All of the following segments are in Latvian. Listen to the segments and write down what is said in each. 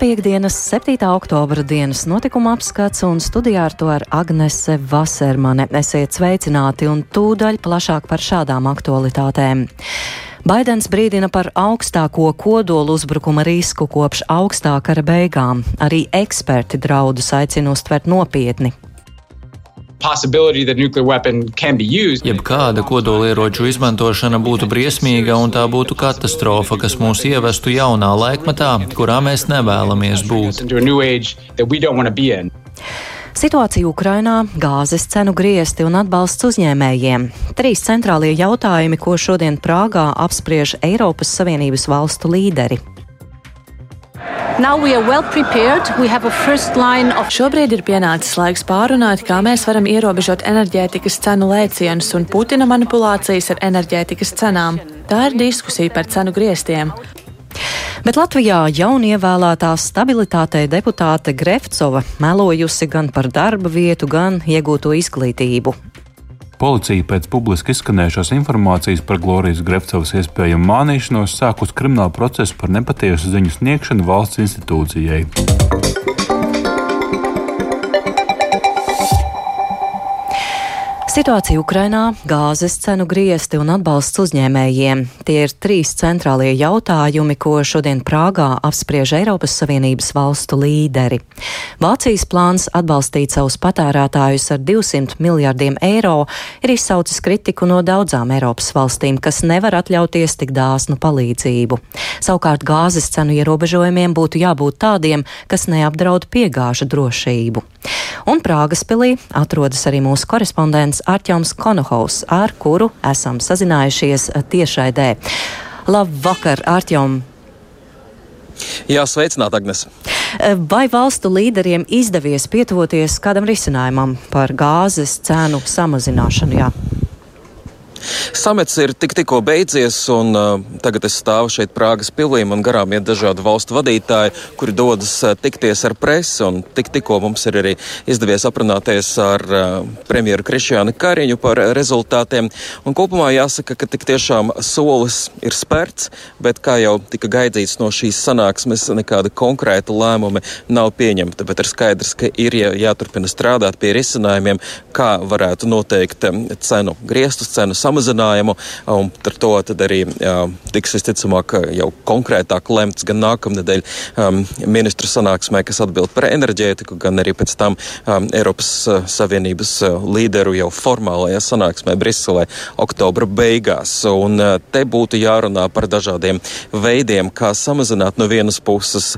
piekdienas, 7. oktobra dienas notikuma apskats un studijā ar to ar Agnese Vasermane. Esiet sveicināti un tūdaļ plašāk par šādām aktualitātēm. Baidens brīdina par augstāko kodolu uzbrukuma risku kopš augstā kara beigām. Arī eksperti draudus aicina uztvert nopietni. Jebkāda kodolieroču izmantošana būtu briesmīga un tā būtu katastrofa, kas mūs ievestu jaunā laikmatā, kurā mēs nevēlamies būt. Situācija Ukrainā, gāzes cenu griesti un atbalsts uzņēmējiem - trīs centrālie jautājumi, ko šodien Prāgā apspriež Eiropas Savienības valstu līderi. Well of... Šobrīd ir pienācis laiks pārunāt, kā mēs varam ierobežot enerģētikas cenu lēcienus un Putina manipulācijas ar enerģētikas cenām. Tā ir diskusija par cenu griestiem. Bet Latvijā jaunievēlētā stabilitātei deputāte Grefcova melojusi gan par darba vietu, gan iegūto izglītību. Policija pēc publiski izskanējušās informācijas par Glorijas Grefcovas iespējamu mānīšanos sākus kriminālu procesu par nepatiesu ziņu sniegšanu valsts institūcijai. Situācija Ukrainā, gāzes cenu griesti un atbalsts uzņēmējiem - tie ir trīs centrālie jautājumi, ko šodien Prāgā apspriež Eiropas Savienības valstu līderi. Vācijas plāns atbalstīt savus patērētājus ar 200 miljardiem eiro ir izsaucis kritiku no daudzām Eiropas valstīm, kas nevar atļauties tik dāsnu palīdzību. Savukārt gāzes cenu ierobežojumiem būtu jābūt tādiem, kas neapdraud piegāžu drošību. Un Prāgas pilī atrodas arī mūsu korespondents Arķoms Konohaus, ar kuru esam sazinājušies tiešraidē. Labvakar, Arķom! Jā, sveicināt, Agnes! Vai valstu līderiem izdevies pietuvoties kādam risinājumam par gāzes cenu samazināšanu? Jā. Samets ir tik, tikko beidzies, un uh, tagad es stāvu šeit Prāgas pilī. Man garām iet dažādi valstu vadītāji, kuri dodas uh, tikties ar presi. Tik, tikko mums ir arī izdevies aprunāties ar uh, premjeru Krišjānu Kariņu par rezultātiem. Un kopumā jāsaka, ka tik tiešām solis ir spērts, bet kā jau tika gaidīts no šīs sanāksmes, nekāda konkrēta lēmuma nav pieņemta. Bet ir skaidrs, ka ir jā, jāturpina strādāt pie risinājumiem, kā varētu noteikt cenu griestus, cenu samazinājumu samazinājumu, un ar to tad arī tiks visticamāk jau konkrētāk lemts gan nākamnedēļ um, ministru sanāksmē, kas atbild par enerģētiku, gan arī pēc tam um, Eiropas uh, Savienības uh, līderu jau formālajā sanāksmē Briselē oktobra beigās. Un uh, te būtu jārunā par dažādiem veidiem, kā samazināt no vienas puses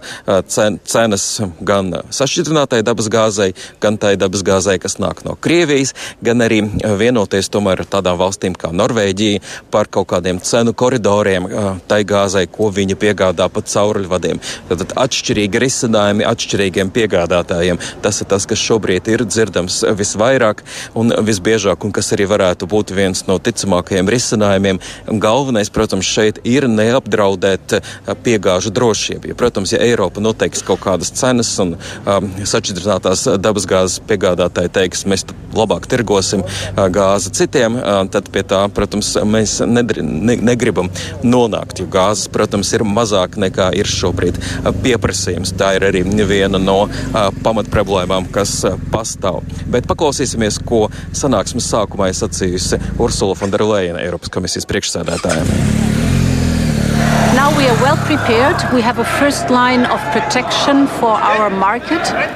cen, cenas gan sašķidrinātai dabas gāzei, gan tai dabas gāzei, kas nāk no Krievijas, gan arī vienoties tomēr ar tādām valstīm kā Norvēģija par kaut kādiem cenu koridoriem tai gāzei, ko viņa piegādā pa cauruļvadiem. Tad atšķirīgi risinājumi atšķirīgiem piegādātājiem. Tas ir tas, kas šobrīd ir dzirdams visvairāk un visbiežāk, un kas arī varētu būt viens no ticamākajiem risinājumiem. Galvenais, protams, šeit ir neapdraudēt piegāžu drošību. Ja, protams, ja Eiropa noteiks kaut kādas cenas un um, sašķidrinātās dabasgāzes piegādātāji teiks, mēs labāk tirgosim uh, gāzi citiem, uh, tad pie tā, protams, mēs nedri, ne, negribam nonākt, jo gāzes, protams, ir mazāk nekā ir šobrīd pieprasījums. Tā ir arī viena no uh, pamatproblēmām, kas uh, pastāv. Bet paklausīsimies, ko sanāksmes sākumā ir sacījusi Ursula von der Leyen, Eiropas komisijas priekšsēdētāja.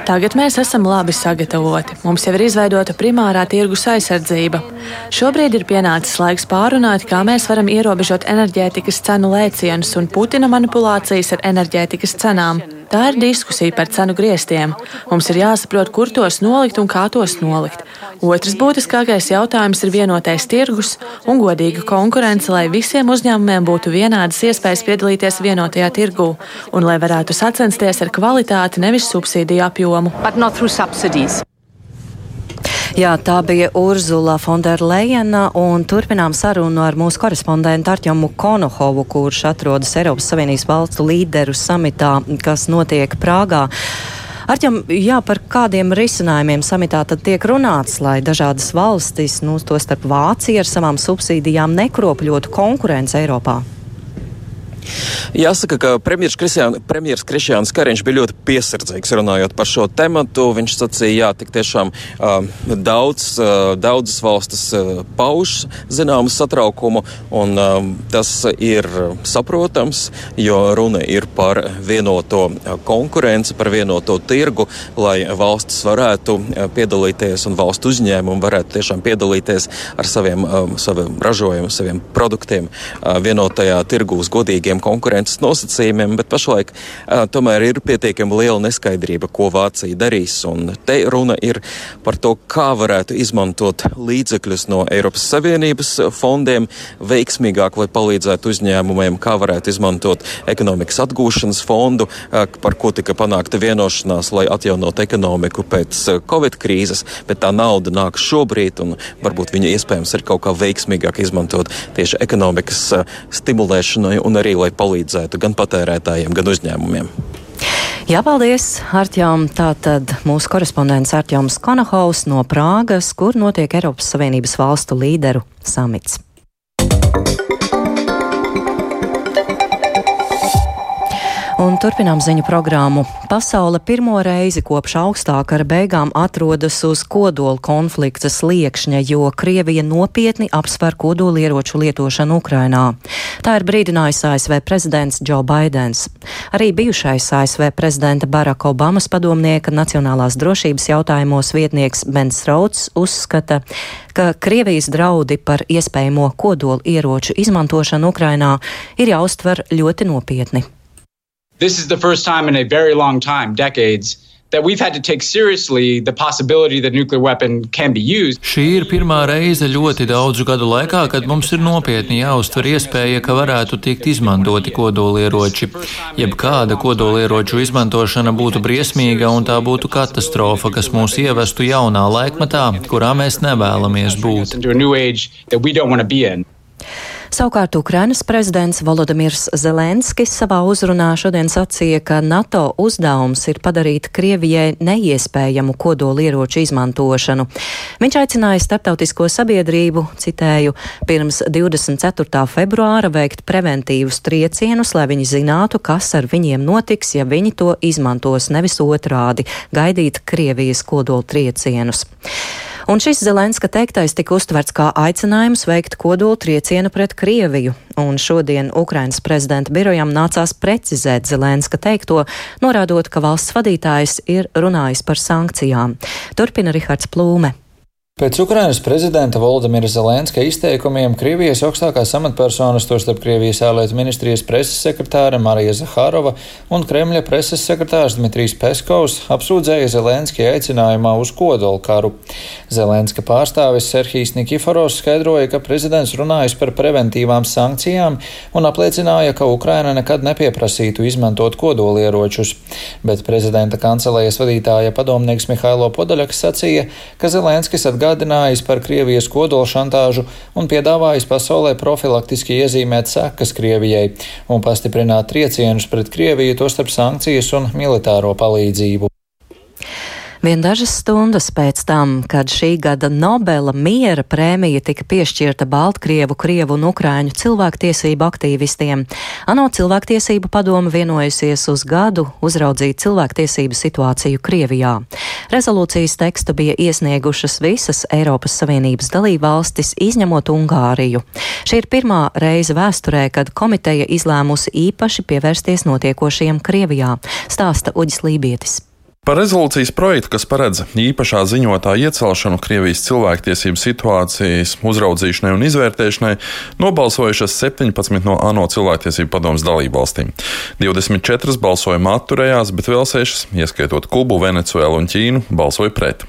Tagad mēs esam labi sagatavoti. Mums jau ir izveidota primārā tirgus aizsardzība. Šobrīd ir pienācis laiks pārunāt, kā mēs varam ierobežot enerģētikas cenu lēcienus un Putina manipulācijas ar enerģētikas cenām. Tā ir diskusija par cenu griestiem. Mums ir jāsaprot, kur tos nolikt un kā tos nolikt. Otrs būtiskākais jautājums ir vienotais tirgus un godīga konkurence, lai visiem uzņēmumiem būtu vienādas iespējas piedalīties vienotajā tirgū un lai varētu sacensties ar kvalitāti, nevis subsīdiju apjomu. Jā, tā bija Urzula Fonderlejena, un turpinām sarunu ar mūsu korespondentu Arķomu Konohovu, kurš atrodas Eiropas Savienības valstu līderu samitā, kas notiek Prāgā. Arķam, jā, par kādiem risinājumiem samitā tad tiek runāts, lai dažādas valstis, nu, to starp Vācija ar savām subsīdijām nekropļotu konkurence Eiropā? Jāsaka, ka premjerministrs Krišjāns Kariņš bija ļoti piesardzīgs runājot par šo tematu. Viņš sacīja, jā, tik tiešām daudz, daudzas valstis pauž zināmu satraukumu, un tas ir saprotams, jo runa ir par vienoto konkurenci, par vienoto tirgu, lai valstis varētu piedalīties un valstu uzņēmumi varētu tiešām piedalīties ar saviem, saviem ražojumiem, saviem produktiem vienotajā tirgu uz godīgiem konkurences nosacījumiem, bet pašlaik uh, tomēr ir pietiekami liela neskaidrība, ko Vācija darīs. Un te runa ir par to, kā varētu izmantot līdzekļus no Eiropas Savienības fondiem veiksmīgāk, lai palīdzētu uzņēmumiem, kā varētu izmantot ekonomikas atgūšanas fondu, uh, par ko tika panākta vienošanās, lai atjaunot ekonomiku pēc Covid krīzes, bet tā nauda nāk šobrīd, un varbūt viņa iespējams ir kaut kā veiksmīgāk izmantot tieši ekonomikas stimulēšanai un arī, lai palīdzētu gan patērētājiem, gan uzņēmumiem. Jā, paldies, Artjām. Tātad mūsu korespondents Artjāms Konahaus no Prāgas, kur notiek Eiropas Savienības valstu līderu samits. Un turpinām ziņu programmu. Pasaule pirmo reizi kopš augstākā kara beigām atrodas uz kodola konflikta sliekšņa, jo Krievija nopietni apsver kodolieroču lietošanu Ukrainā. Tā ir brīdinājis ASV prezidents Joe Bidenis. Arī bijušais ASV prezidenta Baraka Obamas padomnieka nacionālās drošības jautājumos vietnieks Bens Rauds uzskata, ka Krievijas draudi par iespējamo kodolu ieroču izmantošanu Ukrainā ir jāuztver ļoti nopietni. This is the first time in a very long time, decades, that we've had to take seriously the possibility that nuclear weapon can be used. Šī ir pirmā reize ļoti daudzu gadu laikā, kad mums ir nopietni jāuztver iespēja, ka varētu tikt izmantoti kodolieroči. Jebkāda kodolieroču izmantošana būtu briesmīga un tā būtu katastrofa, kas mūs ievestu jaunā laikmatā, kurā mēs nevēlamies būt. Savukārt Ukrainas prezidents Volodimirs Zelenskis savā uzrunā šodien sacīja, ka NATO uzdevums ir padarīt Krievijai neiespējamu kodolieroču izmantošanu. Viņš aicināja starptautisko sabiedrību, citēju, pirms 24. februāra veikt preventīvus triecienus, lai viņi zinātu, kas ar viņiem notiks, ja viņi to izmantos, nevis otrādi - gaidīt Krievijas kodoltriecienus. Un šis Zelenska teiktais tika uztverts kā aicinājums veikt kodolu triecienu pret Krieviju. Un šodien Ukrainas prezidenta birojam nācās precizēt Zelenska teikto, norādot, ka valsts vadītājs ir runājis par sankcijām. Turpina Rihards Plūme. Pēc Ukrainas prezidenta Volodimira Zelenska izteikumiem Krievijas augstākās amatpersonas, tostarp Krievijas ārlietu ministrijas preses sekretāra Marija Zaharova un Kremļa preses sekretārs Dmitrijs Peskovs apsūdzēja Zelenski aicinājumā uz kodolu karu. Zelenska pārstāvis Serhijas Nikiforos skaidroja, ka prezidents runājis par preventīvām sankcijām un apliecināja, ka Ukraina nekad nepieprasītu izmantot kodolieročus. Bet prezidenta kancelējas vadītāja padomnieks Mihailo Podaļaks sacīja, ka Zelenskis atgādāja, atgādinājis par Krievijas kodolšantāžu un piedāvājis pasaulē profilaktiski iezīmēt sekas Krievijai un pastiprināt triecienus pret Krieviju, tostarp sankcijas un militāro palīdzību. Vien dažas stundas pēc tam, kad šī gada Nobela miera prēmija tika piešķirta Baltkrievu, Krievu un Ukrāņu cilvēktiesību aktīvistiem, ANO cilvēktiesību padoma vienojusies uz gadu uzraudzīt cilvēktiesību situāciju Krievijā. Rezolūcijas tekstu bija iesniegušas visas Eiropas Savienības dalībvalstis, izņemot Ungāriju. Šī ir pirmā reize vēsturē, kad komiteja izlēmusi īpaši pievērsties notiekošajiem Krievijā, stāsta Uģis Lībietis. Par rezolūcijas projektu, kas paredz īpašā ziņotāja iecelšanu Krievijas cilvēktiesību situācijas uzraudzīšanai un izvērtēšanai, nobalsojušas 17 no ANO cilvēktiesību padomus dalībvalstīm. 24 balsojuma atturējās, bet vēl 6, ieskaitot Kubu, Venecuēlu un Ķīnu, balsoja pret.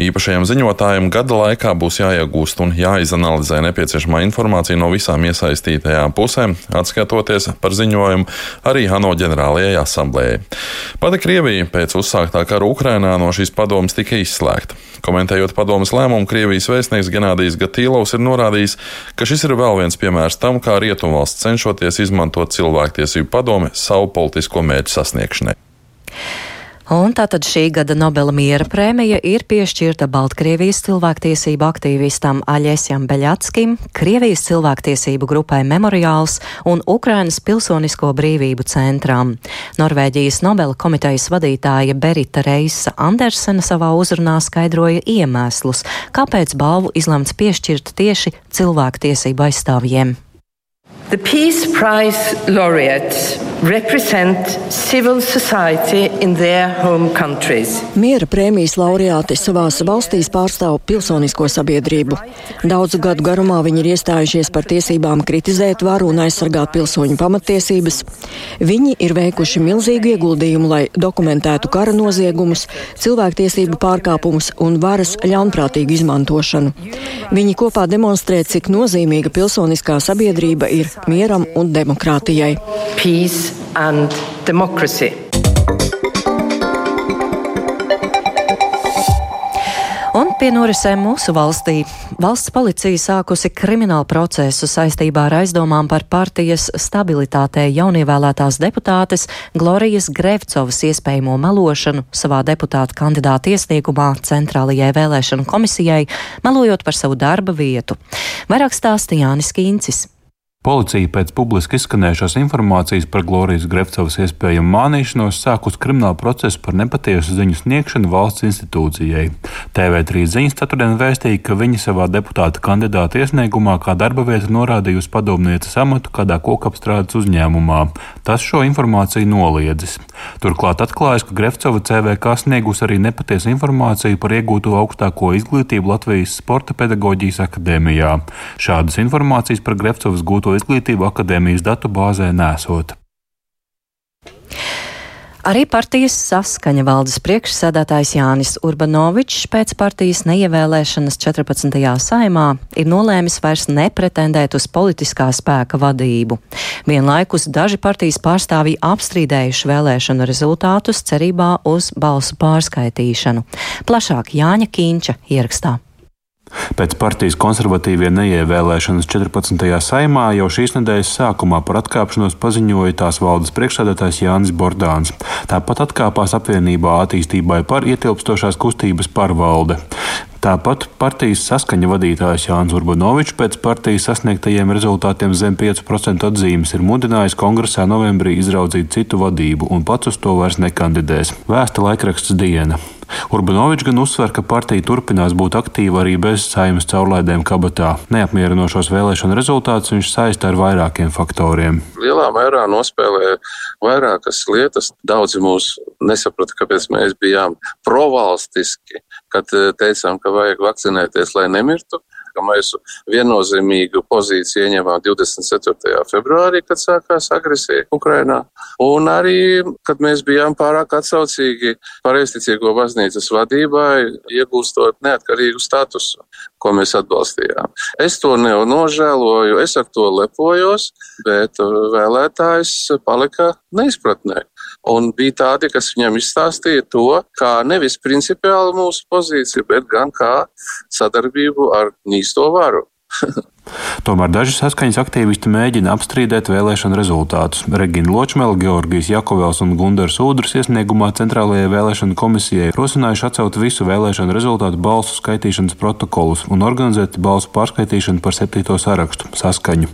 Īpašajam ziņotājam gada laikā būs jāiegūst un jāizanalizē nepieciešamā informācija no visām iesaistītajām pusēm, atskatoties par ziņojumu arī ANO ģenerālajai asamblējai. Pati Krievija pēc uzsākt sāktā kara Ukrainā no šīs padomas tika izslēgta. Komentējot padomas lēmumu, Krievijas vēstnieks Genādijs Gatīlovs ir norādījis, ka šis ir vēl viens piemērs tam, kā Rietumvalsts cenšoties izmantot cilvēktiesību padome savu politisko mērķu sasniegšanai. Un tātad šī gada Nobela miera prēmija ir piešķirta Baltkrievijas cilvēktiesību aktīvistam Aļesjam Beļatskim, Krievijas cilvēktiesību grupai Memoriāls un Ukrainas Pilsonisko brīvību centram. Norvēģijas Nobela komitejas vadītāja Berita Reisa Andersena savā uzrunā skaidroja iemeslus, kāpēc balvu izlemts piešķirt tieši cilvēktiesību aizstāvjiem. The Peace Prize laureates represent civil society in their home countries. Miera prēmijas laureāti savās valstīs pārstāv pilsonisko sabiedrību. Daudzu gadu garumā viņi ir iestājušies par tiesībām kritizēt varu un aizsargāt pilsoņu pamatiesības. Viņi ir veikuši milzīgu ieguldījumu, lai dokumentētu kara noziegumus, cilvēktiesību pārkāpumus un varas ļaunprātīgu izmantošanu. Viņi kopā demonstrē, cik nozīmīga pilsoniskā sabiedrība ir mieram un demokrātijai. Peace and democracy. Un pie norisēm mūsu valstī valsts policija sākusi kriminālu procesu saistībā ar aizdomām par partijas stabilitātei jaunievēlētās deputātes Glorijas Grevcovas iespējamo melošanu savā deputāta kandidāta iesniegumā Centrālajai vēlēšanu komisijai, melojot par savu darba vietu. Vairāk stāsta Jānis Kīncis. Policija pēc publiski izskanējušās informācijas par Glorijas Grefcovas iespējamu mānīšanos sākus kriminālu procesu par nepatiesu ziņu sniegšanu valsts institūcijai. TV3 ziņas ceturtdien vēstīja, ka viņa savā deputāta kandidāta iesniegumā kā darba vietu norādījusi padomnieces amatu kādā kokapstrādes uzņēmumā. Tas šo informāciju noliedzis. Turklāt atklājas, ka Grefcova CVK sniegus arī nepatiesu informāciju par iegūto augstāko izglītību Latvijas Sporta pedagoģijas akadēmijā. Šādas informācijas par Grefcovas gūto augsto izglītību akadēmijas datu bāzē nesot. Arī partijas saskaņa valdes priekšsēdētājs Jānis Urbanovičs pēc partijas neievēlēšanas 14. saimā ir nolēmis vairs nepretendēt uz politiskā spēka vadību. Vienlaikus daži partijas pārstāvji apstrīdējuši vēlēšanu rezultātus cerībā uz balsu pārskaitīšanu. Plašāk Jāņa Kīņča ierakstā. Pēc partijas konservatīvie neievēlēšanas 14. saimā jau šīs nedēļas sākumā par atkāpšanos paziņoja tās valdes priekšsēdētājs Jānis Bordāns. Tāpat atkāpās apvienībā attīstībai par ietilpstošās kustības pārvalde. Tāpat partijas saskaņa vadītājs Jānis Urbanovičs pēc partijas sasniegtajiem rezultātiem zem 5% atzīmes ir mudinājis kongresā novembrī izraudzīt citu vadību un pats uz to vairs nekandidēs. Vēsta laikraksts diena. Urbanovičs gan uzsver, ka partija turpinās būt aktīva arī bez saimas caurlaidēm kabatā. Neapmierinošos vēlēšanu rezultātus viņš saista ar vairākiem faktoriem. Lielā mērā nospēlē vairākas lietas. Daudzi mūs nesaprata, kāpēc mēs bijām provalstiski, kad eh, teicām, ka vajag vakcinēties, lai nemirtu ka mēs viennozīmīgu pozīciju ieņēmām 24. februārī, kad sākās agresija Ukrainā, un arī, kad mēs bijām pārāk atsaucīgi pareizticīgo baznīcas vadībai, iegūstot neatkarīgu statusu, ko mēs atbalstījām. Es to nenožēloju, es ar to lepojos, bet vēlētājs palika neizpratnē. Un bija tādi, kas viņam izstāstīja to, kā nevis principiāli mūsu pozīciju, bet gan kā sadarbību ar nīsto varu. Tomēr daži saskaņas aktīvisti mēģina apstrīdēt vēlēšanu rezultātus. Regina Ločmela, Georgijas Jakovels un Gundars Udrs iesniegumā Centrālajai vēlēšanu komisijai rosinājuši atcelt visu vēlēšanu rezultātu balsu skaitīšanas protokolus un organizēt balsu pārskaitīšanu par septīto sarakstu saskaņu.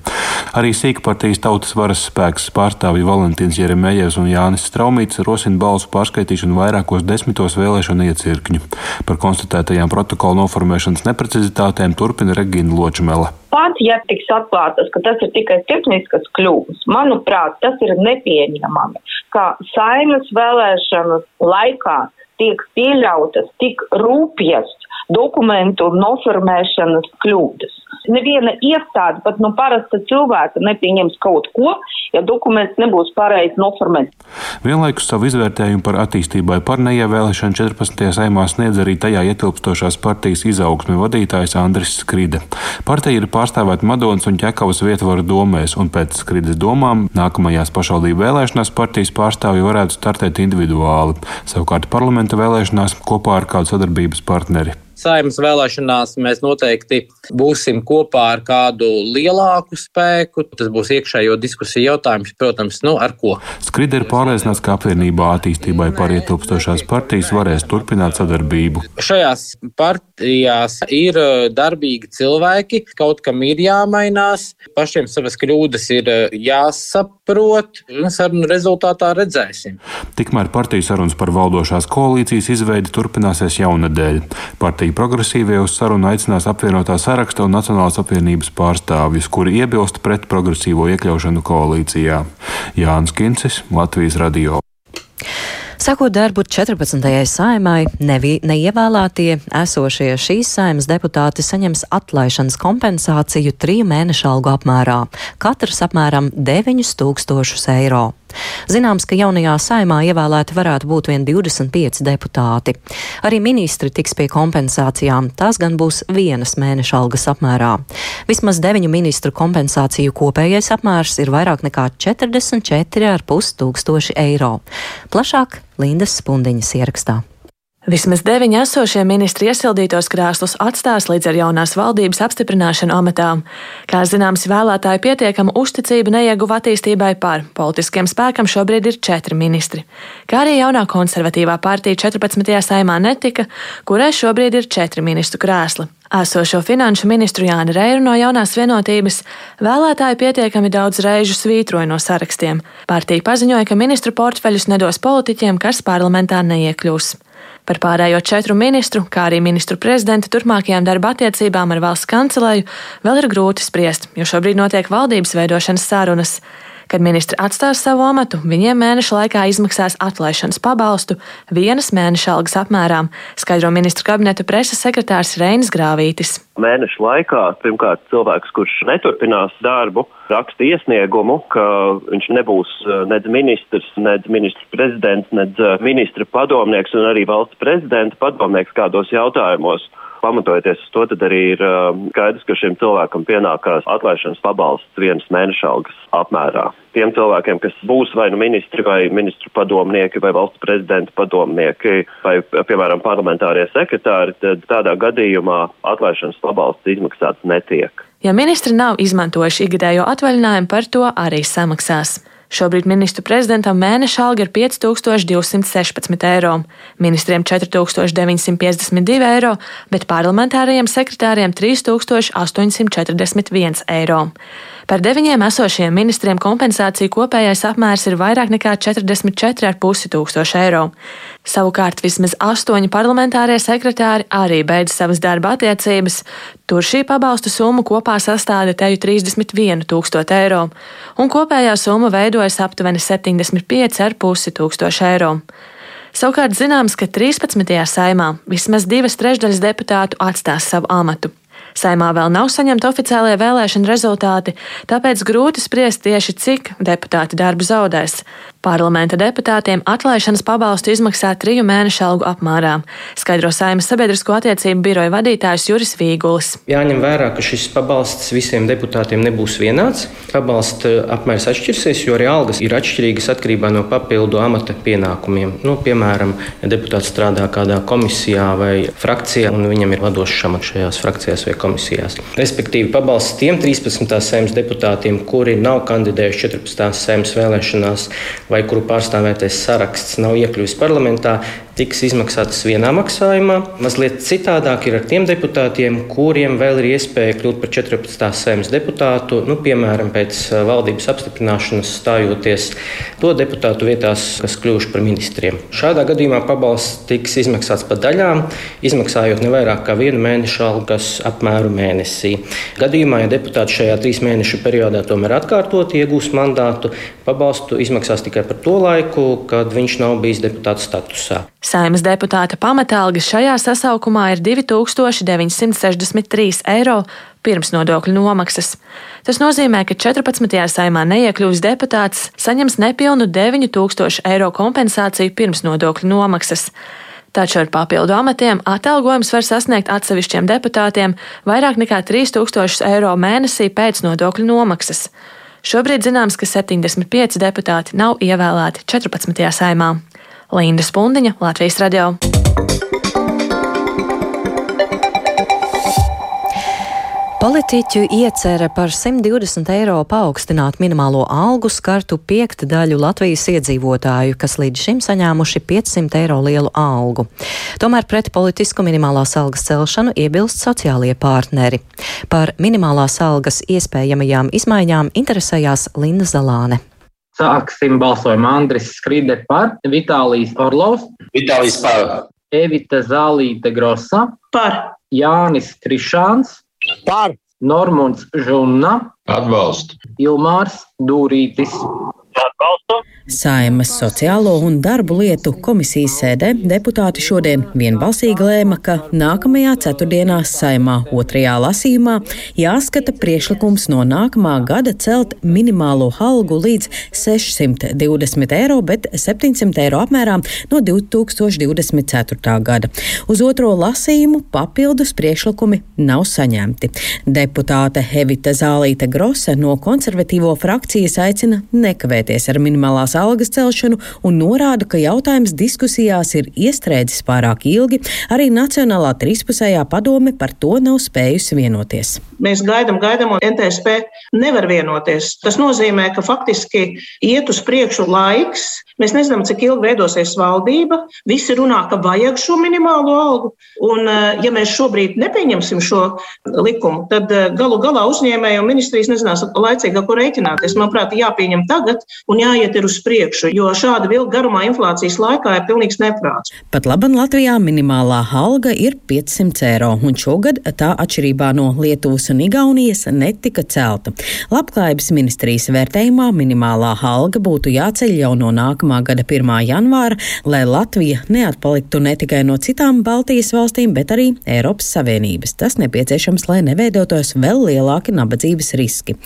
Arī sīkpartijas tautas varas spēks pārstāvji Valentīns Jeremējevs un Jānis Straumīts rosina balsu pārskaitīšanu vairākos desmitos vēlēšanu iecirkņu. Par konstatētajām protokolu noformēšanas neprecizitātēm turpina Regina Ločmela pat, ja tiks atklātas, ka tas ir tikai tehniskas kļūdas, manuprāt, tas ir nepieņemami, ka saimas vēlēšanas laikā tiek pieļautas tik rūpjas dokumentu noformēšanas kļūdas. Neviena iestāde, pat no parasta cilvēka, nepieņems kaut ko, ja dokuments nebūs pareizi noformēts. Vienlaikus savu izvērtējumu par attīstībai par neievēlēšanu 14. saimā sniedz arī tajā ietilpstošās partijas izaugsme vadītājs Andris Skride. Partija ir pārstāvēta Madonas un Ķekavas vietvaru domēs, un pēc Skrides domām nākamajās pašvaldību vēlēšanās partijas pārstāvji varētu startēt individuāli, savukārt parlamenta vēlēšanās kopā ar kādu sadarbības partneri. Saimnes vēlēšanās mēs noteikti būsim kopā ar kādu lielāku spēku. Tas būs iekšējo diskusiju jautājums, protams, nu ar ko. Skride ir pārliecināts, ka apvienībā attīstībai pārietilpstošās partijas varēs turpināt sadarbību. Šajās partijās ir uh, darbīgi cilvēki, kaut kam ir jāmainās, pašiem savas kļūdas ir uh, jāsaprot, un sarunu rezultātā redzēsim. Tikmēr partiju sarunas par valdošās koalīcijas izveidi turpināsies jaunadēļ. Partija progresīvie uz sarunu aicinās apvienotā saraksta un Nacionālās apvienības pārstāvjus, kuri iebilst pret progresīvo iekļaušanu koalīcijā. Jānis Kincis, Latvijas radio. Sakot darbu 14. saimai, nevi, neievēlētie esošie šīs saimas deputāti saņems atlaišanas kompensāciju triju mēnešu algu apmērā, katrs apmēram 9000 eiro. Zināms, ka jaunajā saimā ievēlēti varētu būt vien 25 deputāti. Arī ministri tiks pie kompensācijām, tās gan būs vienas mēneša algas apmērā. Vismaz deviņu ministru kompensāciju kopējais apmērs ir vairāk nekā 44,5 tūkstoši eiro. Plašāk Lindas Spundiņas ierakstā. Vismaz deviņi esošie ministri iesildītos krēslus atstās līdz ar jaunās valdības apstiprināšanu amatā. Kā zināms, vēlētāju pietiekama uzticība neieguva attīstībai par politiskiem spēkam šobrīd ir četri ministri. Kā arī jaunā konservatīvā partija 14. saimā netika, kurai šobrīd ir četri ministru krēsli. Esošo finanšu ministru Jāni Reiru no jaunās vienotības vēlētāji pietiekami daudz reižu svītroja no sarakstiem. Partija paziņoja, ka ministru portfeļus nedos politiķiem, kas parlamentā neiekļūs. Par pārējo četru ministru, kā arī ministru prezidenta turpmākajām darba attiecībām ar valsts kancelēju, vēl ir grūti spriest, jo šobrīd notiek valdības veidošanas sarunas. Kad ministri atstās savu amatu, viņiem mēneša laikā izmaksās atlaišanas pabalstu vienas mēneša algas apmērā, skaidro ministru kabineta preses sekretārs Reinis Grāvītis. Mēneša laikā pirmkārt cilvēks, kurš neturpinās darbu, raksta iesniegumu, ka viņš nebūs eh, nedz ministrs, nedz ministrs prezidents, nedz eh, ministra padomnieks un arī valsts prezidenta padomnieks kādos jautājumos pamatojoties uz to, tad arī ir uh, skaidrs, ka šim cilvēkam pienākās atlaišanas pabalsts vienas mēneša algas apmērā. Tiem cilvēkiem, kas būs vai nu ministri, vai ministru padomnieki, vai valsts prezidenta padomnieki, vai, piemēram, parlamentārie sekretāri, tad tādā gadījumā atlaišanas pabalsts izmaksāts netiek. Ja ministri nav izmantojuši ikgadējo atvaļinājumu, par to arī samaksās. Šobrīd ministru prezidentam mēneša alga ir 5216 eiro, ministriem 4952 eiro, bet parlamentārajiem sekretāriem 3841 eiro. Par deviņiem esošajiem ministriem kompensāciju kopējais apmērs ir vairāk nekā 44,5 tūkstoši eiro. Savukārt vismaz astoņi parlamentārie sekretāri arī beidz savas darba attiecības. Tur šī pabalstu summa kopā sastāda teju 31 tūkstoši eiro, un kopējā summa veidojas aptuveni 75,5 tūkstoši eiro. Savukārt zināms, ka 13. saimā vismaz divas trešdaļas deputātu atstās savu amatu. Saimā vēl nav saņemti oficiālie vēlēšana rezultāti, tāpēc grūti spriest tieši cik deputāti darbu zaudēs. Parlamenta deputātiem atlaišanas pabalstu izmaksā triju mēnešu algu apmērā, skaidro Saimas sabiedrisko attiecību biroja vadītājs Juris Vīgulis. Jāņem vērā, ka šis pabalsts visiem deputātiem nebūs vienāds. Pabalsta apmērs atšķirsies, jo arī algas ir atšķirīgas atkarībā no papildu amata pienākumiem. Nu, piemēram, ja deputāts strādā kādā komisijā vai frakcijā, un viņam ir vadošs amats šajās frakcijās vai komisijās. Respektīvi, pabalsts tiem 13. sēmas deputātiem, kuri nav kandidējuši 14. sēmas vēlēšanās vai kuru pārstāvētais saraksts nav iekļuvis parlamentā, tiks izmaksātas vienā maksājumā. Mazliet citādāk ir ar tiem deputātiem, kuriem vēl ir iespēja kļūt par 14. sēmas deputātu, nu, piemēram, pēc valdības apstiprināšanas stājoties to deputātu vietās, kas kļuvuši par ministriem. Šādā gadījumā pabalsts tiks izmaksāts pa daļām, izmaksājot ne vairāk kā vienu mēnešu algas apmēru mēnesī. Gadījumā, ja deputāts šajā trīs mēnešu periodā tomēr atkārtot iegūs mandātu, pabalstu izmaksās tikai par to laiku, kad viņš nav bijis deputāta statusā. Saimas deputāta pamatalga šajā sasaukumā ir 2963 eiro pirms nodokļu nomaksas. Tas nozīmē, ka 14. saimā neiekļuvis deputāts saņems nepilnu 9000 eiro kompensāciju pirms nodokļu nomaksas. Taču ar papildu amatiem atalgojums var sasniegt atsevišķiem deputātiem vairāk nekā 3000 eiro mēnesī pēc nodokļu nomaksas. Šobrīd zināms, ka 75 deputāti nav ievēlēti 14. saimā. Linda Spundiņa, Latvijas radio. Politiķu iecerē par 120 eiro paaugstināt minimālo algu skartu piektdaļu Latvijas iedzīvotāju, kas līdz šim saņēmuši 500 eiro lielu algu. Tomēr pret politisku minimālās algas celšanu iebilst sociālie partneri. Par minimālās algas iespējamajām izmaiņām interesējās Linda Zalāne. Sāksim balsojumu. Andris Skride par, Vitālijas Orlovs, Vitālijas par, Evita Zālīte Grosa, par, Jānis Trišāns, par, Normunds Žunna, atbalstu, Ilmārs Dūrītis. Saimas sociālo un darbu lietu komisijas sēdē deputāti šodien vienbalsīgi lēma, ka nākamajā ceturtdienā saimā otrajā lasījumā jāskata priešlikums no nākamā gada celt minimālo algu līdz 620 eiro, bet 700 eiro apmērā no 2024. gada. Uz otro lasījumu papildus priešlikumi nav saņemti. Deputāte Evita Zālīte Grose no konservatīvo frakcijas aicina nekavēties ar minimālās algas celšanu un norāda, ka jautājums diskusijās ir iestrēdzis pārāk ilgi. Arī Nacionālā trīspusējā padome par to nav spējusi vienoties. Mēs gaidām, gaidām, un NTSP nevar vienoties. Tas nozīmē, ka faktiski iet uz priekšu laiks. Mēs nezinām, cik ilgi veidosies valdība. Visi runā, ka vajag šo minimālo algu. Un, eh, ja mēs šobrīd nepieņemsim šo likumu, tad eh, galu galā uzņēmēji un ministrijas nezinās laicīgi, ar ko rēķināties. Manuprāt, jāpieņem tagad un jāiet uz priekšu, jo šāda vilka garumā inflācijas laikā ir pilnīgs neprāts. Pat labi, Latvijā minimālā alga ir 500 eiro, un šogad tā atšķirībā no Lietuvas un Igaunijas netika celta. Labklājības ministrijas vērtējumā minimālā alga būtu jāceļ jau no nākamā gada 1. janvāra, lai Latvija neatpaliktu ne tikai no citām Baltijas valstīm, bet arī Eiropas Savienības. Tas nepieciešams, lai neveidotos vēl lielāki nabadzības riski.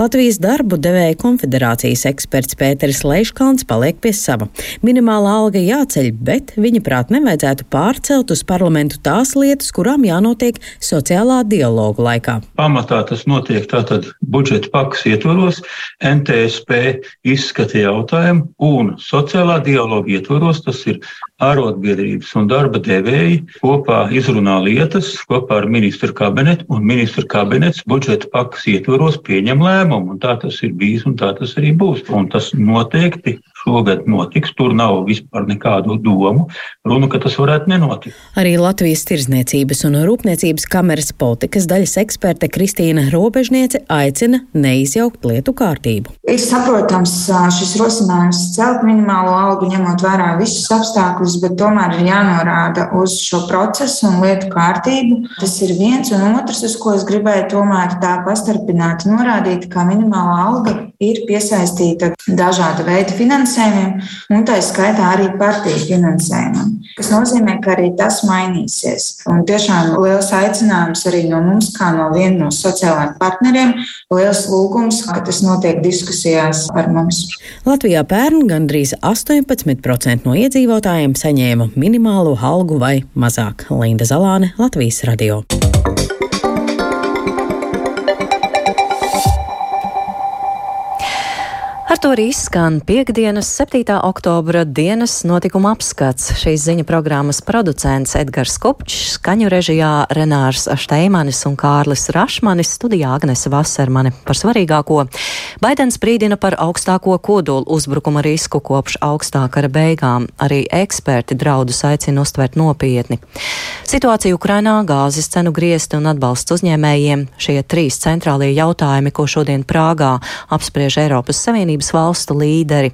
Latvijas darbu devēja konfederācijas eksperts Pēteris Leiškalns paliek pie sava. Minimālā alga jāceļ, bet viņa prāt nevajadzētu pārcelt uz parlamentu tās lietas, kurām jānotiek sociālā dialoga laikā. Pamatā tas notiek tātad budžeta pakas ietvaros, NTSP izskata jautājumu un sociālā dialoga ietvaros, tas ir arotbiedrības un darba devēji kopā izrunā lietas kopā ar ministru kabinetu, un ministru kabinets budžeta pakas ietvaros pieņem lēmumu. Tā tas ir bijis un tā tas arī būs. Un tas noteikti šogad notiks. Tur nav vispār nekādu domu. Runa, ka tas varētu nenotikt. Arī Latvijas Tirzniecības un Rūpniecības kameras politikas daļas eksperte Kristīna Robežniece aicina neizjaukt lietu kārtību. Ir saprotams šis rosinājums celt minimālo algu, ņemot vērā visus apstākļus, bet tomēr ir jānorāda uz šo procesu un lietu kārtību. Tas ir viens un otrs, uz ko es gribēju tomēr tā pastarpināti norādīt, ka minimālā alga ir piesaistīta dažāda veida finansējumiem, un tā skaitā arī partiju finansējumam. Tas nozīmē, ka arī tas mainīsies. Un tiešām liels aicinājums arī no mums, kā no viena no sociālajiem partneriem, liels lūgums, ka tas notiek diskusijās ar mums. Latvijā pērn gandrīz 18% no iedzīvotājiem saņēma minimālo algu vai mazāk. Linda Zalāne, Latvijas radio. Ar to arī izskan piekdienas, 7. oktobra dienas notikuma apskats. Šīs ziņa programmas producents Edgars Kopčs, skaņu režijā Renārs Šteimanis un Kārlis Rašmanis, studijā Agnese Vasermane par svarīgāko. Baidens brīdina par augstāko kodolu uzbrukuma risku kopš augstā kara beigām. Arī eksperti draudus aicina uztvert nopietni. Situācija Ukrainā, gāzes cenu griezti un atbalsts uzņēmējiem - šie trīs centrālie jautājumi, ko šodien Prāgā apspriež Eiropas Savienība Savienības valstu līderi.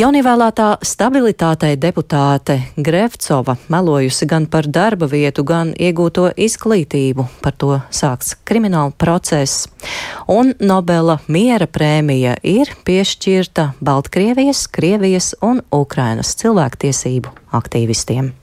Jaunievēlētā stabilitātei deputāte Grevcova melojusi gan par darba vietu, gan iegūto izglītību. Par to sāks krimināla process. Un Nobela miera prēmija ir piešķirta Baltkrievijas, Krievijas un Ukrainas cilvēktiesību aktīvistiem.